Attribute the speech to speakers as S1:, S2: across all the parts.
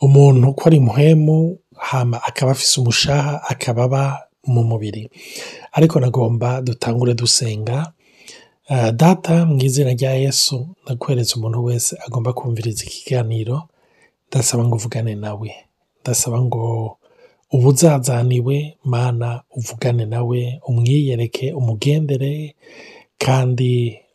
S1: umuntu ukora imuhemu hama akaba afise umushaha akaba aba mu mubiri ariko nagomba dutangure dusenga eh, data mu izina rya yesu ndakwereza umuntu wese agomba kumviriza ikiganiro ndasaba ngo uvugane nawe ndasaba ngo ubuzazaniwe mana uvugane nawe umwiyereke umugendere kandi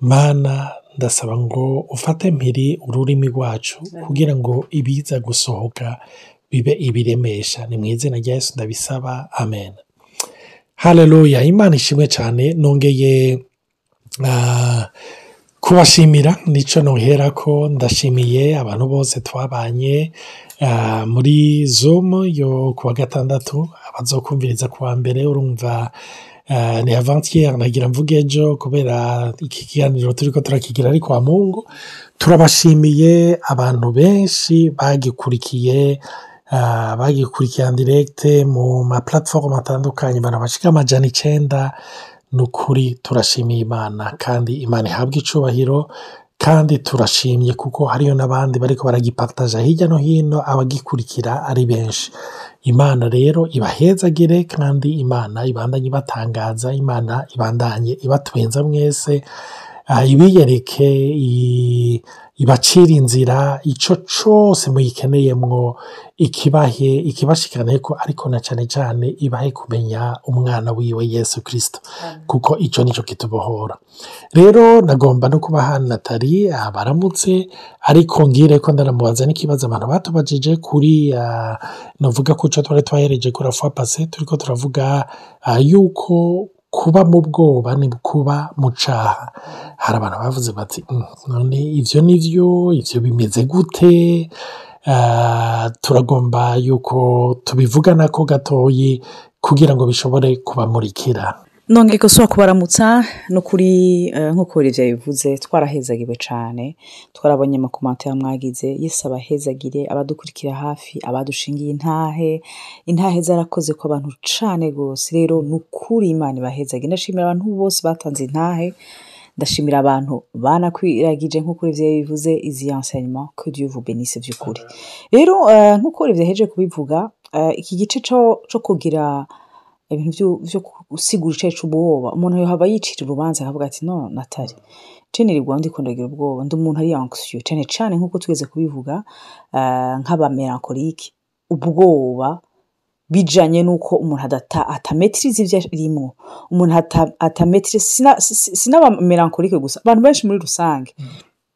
S1: Mana ndasaba ngo ufate mpiri ururimi rwacu kugira ngo ibiza gusohoka bibe ibiremesha. Ni mw'izina rya Yesu ndabisaba, amen. Haleluya, Imana ishimwe cyane nongeye kubashimira nicyo nuhera ko ndashimiye abantu bose twabanye ah, muri zomu yo ku wa gatandatu abazokumviriza ku wa mbere urumva ah, ni avantier nagira mvuge ejo kubera iki kiganiro turi ko turakigira ari kwa mungu turabashimiye abantu benshi bagikurikiye ah, bagikurikirana direkite mu ma atandukanye abantu bashika amajana icyenda ni ukuri turashimiye imana kandi imana ihabwa icubahiro kandi turashimye kuko hariyo n'abandi bariko baragipataja hirya no hino abagikurikira ari benshi imana rero ibahezagire kandi imana ibandanye ibatangaza imana ibandanye ibatwenza mwese ibiyereke ibacira inzira ico cose muyikeneyemwo ikibahe ko ariko na cyane cyane ibahe kumenya umwana wiwe yesu kristo kuko ico nico kitubohora rero nagomba no kubaha natali baramutse ariko ngire ko ndanamubaza n'ikibazo abantu batubajije kuri navuga ko co twari twahereje kuri fois passé turiko turavuga yuko kuba mu bwoba ni kuba mu cyaha, hari abantu bavuze bati mm, none ibyo ni byo, ibyo bimeze gute, eh, turagomba yuko tubivugana ko gatoye kugira ngo bishobore kubamurikira.
S2: nongeye ikosa kubaramutsa ni ukuri eh, nk'uko ibyo bivuze twarahezagiwe cyane twarabonye amakomati mwagize yese abahezagire abadukurikira hafi abadushingiye intahe intahe zarakoze ku bantu cyane rwose rero ni ukuri imana ibahezagire ndashimira abantu bose batanze intahe ndashimira abantu banakwiragije nk'uko ibyo bivuze izi yansayinima kuri ubu benise by'ukuri rero eh, nk'uko ibyo yaheje kubivuga eh, iki gice cyo kugira ibintu byo gusigura icacu ubwoba umuntu haba yicira urubanza akavuga ati no natari cenirigwa ndiko ndagira ubwoba ndi umuntu ari anxieux cane cane nkuko tugeze kubivuga uh, eh, nk'aba melancholique ubwoba bijyanye nuko umuntu adata atametrize ivyo arimwo umuntu atametrize sina, sina, gusa abantu benshi muri rusange mm.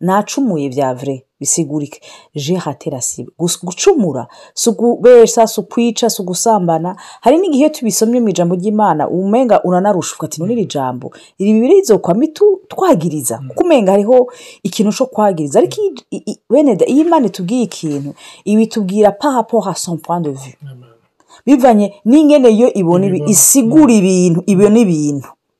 S2: nacumuye bya vure bisigurike je haterasibe gucumura si ukubesha si ukwica si ugusambana hari n'igihe tubisomye mu ijambo ry'imana umenga uranarushwa ati none jambo iri bibiri rizokwama twagiriza mm. kuko umenga hariho ikintu cyo kwagiriza ariko bene iyo imana itubwiye ikintu ibitubwira pahapo ha son point de vue bivanye n'ingene yo ibona isigura mm. ibintu ibona ibintu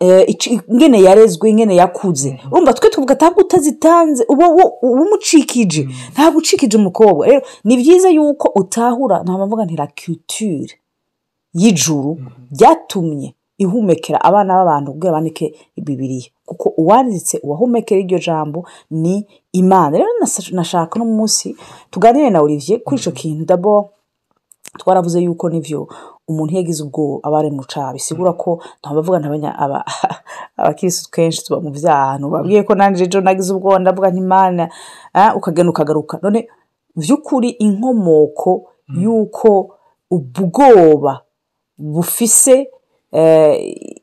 S2: eh, ingene yarezwe ingene yakuze urumva twe tuvuga ntabwo utazitanze uba umucikije ntabwo ucikije umukobwa rero ni byiza yuko utahura ntabwo mvuga ntira y'ijuru byatumye ihumekera abana b'abantu ubwira bandike Bibiliya kuko uwanditse uwahumekera iryo jambo ni imana rero nashaka uno munsi tuganire na Olivier kuri icyo kintu dabo twaravuze yuko nibyo umuntu yagize ubwoba aba ari mu cyaha bisigura ko ntabavuga abakirisitu kenshi tuba mu byaha ahantu babwiye ko nanjye ejo nagize ubwoba ndavuga nk'imana ukagenda ukagaruka none by'ukuri inkomoko mm. y'uko ubwoba bufise Eh,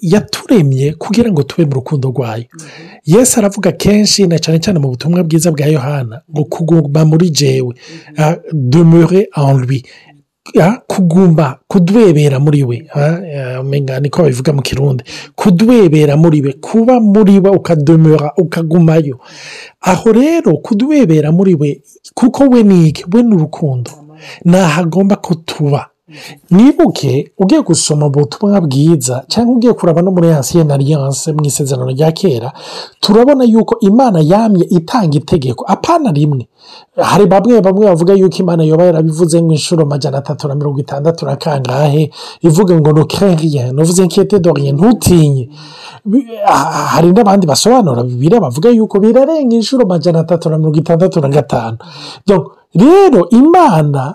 S1: yaturemye kugira ngo tube mu rukundo rwayo yesu aravuga kenshi na cyane cyane mu butumwa bwiza bwa yohana ngo kuguma muri jewe demure envi kugumba kudwebera muri we niko babivuga mu kirundi kudwebera muri we kuba muri we ukadomera ukagumayo aho rero kudwebera muri we kuko we ni we ni urukundo ni ahagomba ko tuba Nibuke ugiye gusoma ubutumwa bwiza cyangwa ugiye kuraba no muri yansiye na riyanse mu isezerano rya kera turabona yuko imana yamye itanga itegeko apana rimwe hari bamwe bamwe bavuga yuko imana yoba yarabivuze inshuro magana atatu na mirongo itandatu na kangahe ivuga ngo nukeriya ntuvuze nkete dore ntutinye hari n'abandi basobanura bibiri bavuga yuko birarenga inshuro magana atatu na mirongo itandatu na gatanu rero imana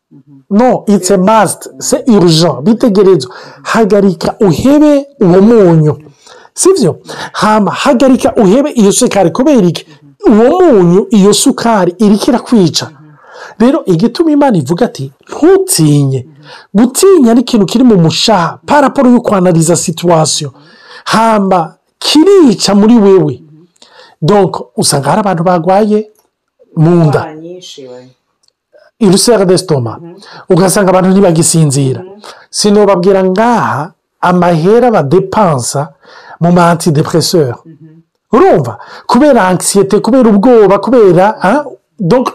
S1: no itse masite se iruja bitegerezwa hagarika uhebe uwo munyu sibyo hama hagarika uhebe iyo sukari kubera iki uwo munyu iyo sukari irikira kwica rero igituma imana ivuga ati ntutinye gutinya ni kiri mu mushaha paraporo yo kwanariza situwasiyo hamba kirica muri wewe donko usanga hari abantu barwaye mu nda irusera desitoma mm-hmm. ugasanga abantu ntibagisinzira mm-hmm. sinubabwira ngaha amahera badepansa mu ma antidepreseur mm-hmm. urumva kubera ankisiyete kubera ubwoba kubera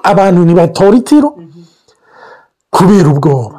S1: abantu ntibatora itiro kubera ubwoba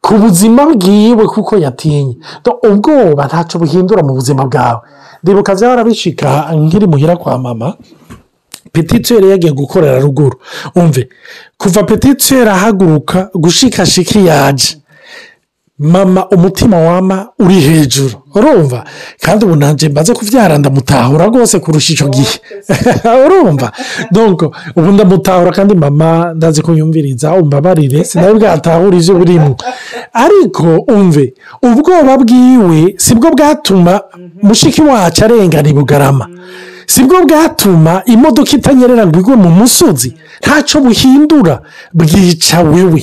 S1: ku buzima bwiwe kuko yatinye ubwoba ntacyo buhindura mu buzima bwawe ndibuka zaba warabishika nk'iri muhira kwa mama petitiyeri yagiye gukorera ruguru umve kuva petitiyeri ahaguruka gushikashiki yaje mama umutima wama uri hejuru urumva kandi ubu nanjye mbaze kubyara ndamutahura rwose kurusha icyo gihe urumva ubu ndamutahura kandi mama ndazi kuyumviriza umbabarire sinawe bwatahura izo burimo ariko umve ubwoba bwiwe si bwo bwatuma mushiki wacu arengana i bugarama sibwo bwatuma imodoka itanyerera ngo igwe mu musozi ntacyo buhindura bwica wewe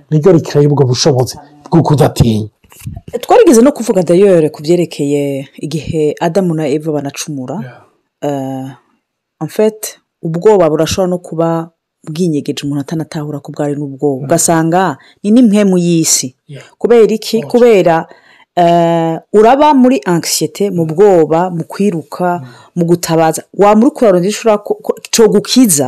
S1: niryo rikiraye ubwo bushobozi bwo kudatinya
S2: twarigeze no kuvuga dayore ku byerekeye igihe adamu na eva banacumura amfete eh, ubwoba burashobora no kuba bwinyegeje umuntu atanatahura ko bwari n'ubwoba mm. ugasanga ni n'imwe mu y'isi kubera iki kubera Eh, uraba muri angisiyete mu bwoba mu kwiruka mu gutabaza wa uri kurara undi ushobora gukiza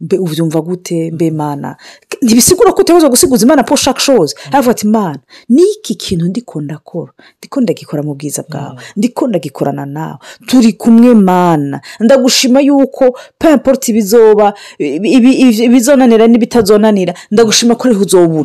S2: mbe ubyumva gute mbe mana ntibisigura ko uteza gusigaza imana po shaka shoza mm. aravuga ati imana n'iki kintu ndikunda ndakora ndikunda gikora mu bwiza mm. bwawe ndiko ndagikorana nawe turi kumwe mana ndagushima yuko payiporoti ibizoba ibizonanira n'ibitazonanira ndagushima ko ariho uzoba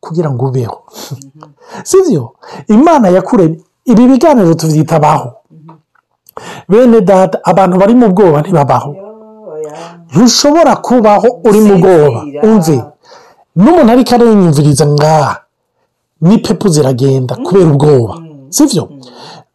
S1: kugira ngo ubeho mhm. si byo imana yakuremye ibi biganiro tubyita abaho mhm. bene data abantu bari mu bwoba ntibabaho ntushobora kubaho uri mu bwoba umve n'umuntu ariko ariyumviriza ngaha ni ziragenda kubera ubwoba mhm. si byo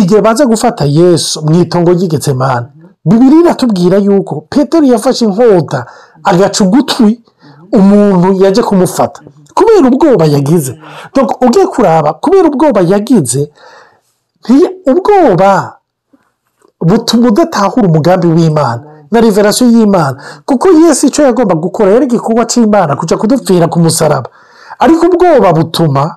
S1: igihe baza gufata yesu mu itongo ry'igetsemane bibiri iratubwira yuko peteri yafashe inkota agaca ugutwi umuntu yajya kumufata kubera ubwoba yagize ugiye kuraba kubera ubwoba yagize ubwoba butuma udatahura umugambi w'imana na reverasiyo y'imana kuko yesu icyo yagomba gukora yari igikorwa cy'imana kujya kudupfira ku musaraba ariko ubwoba butuma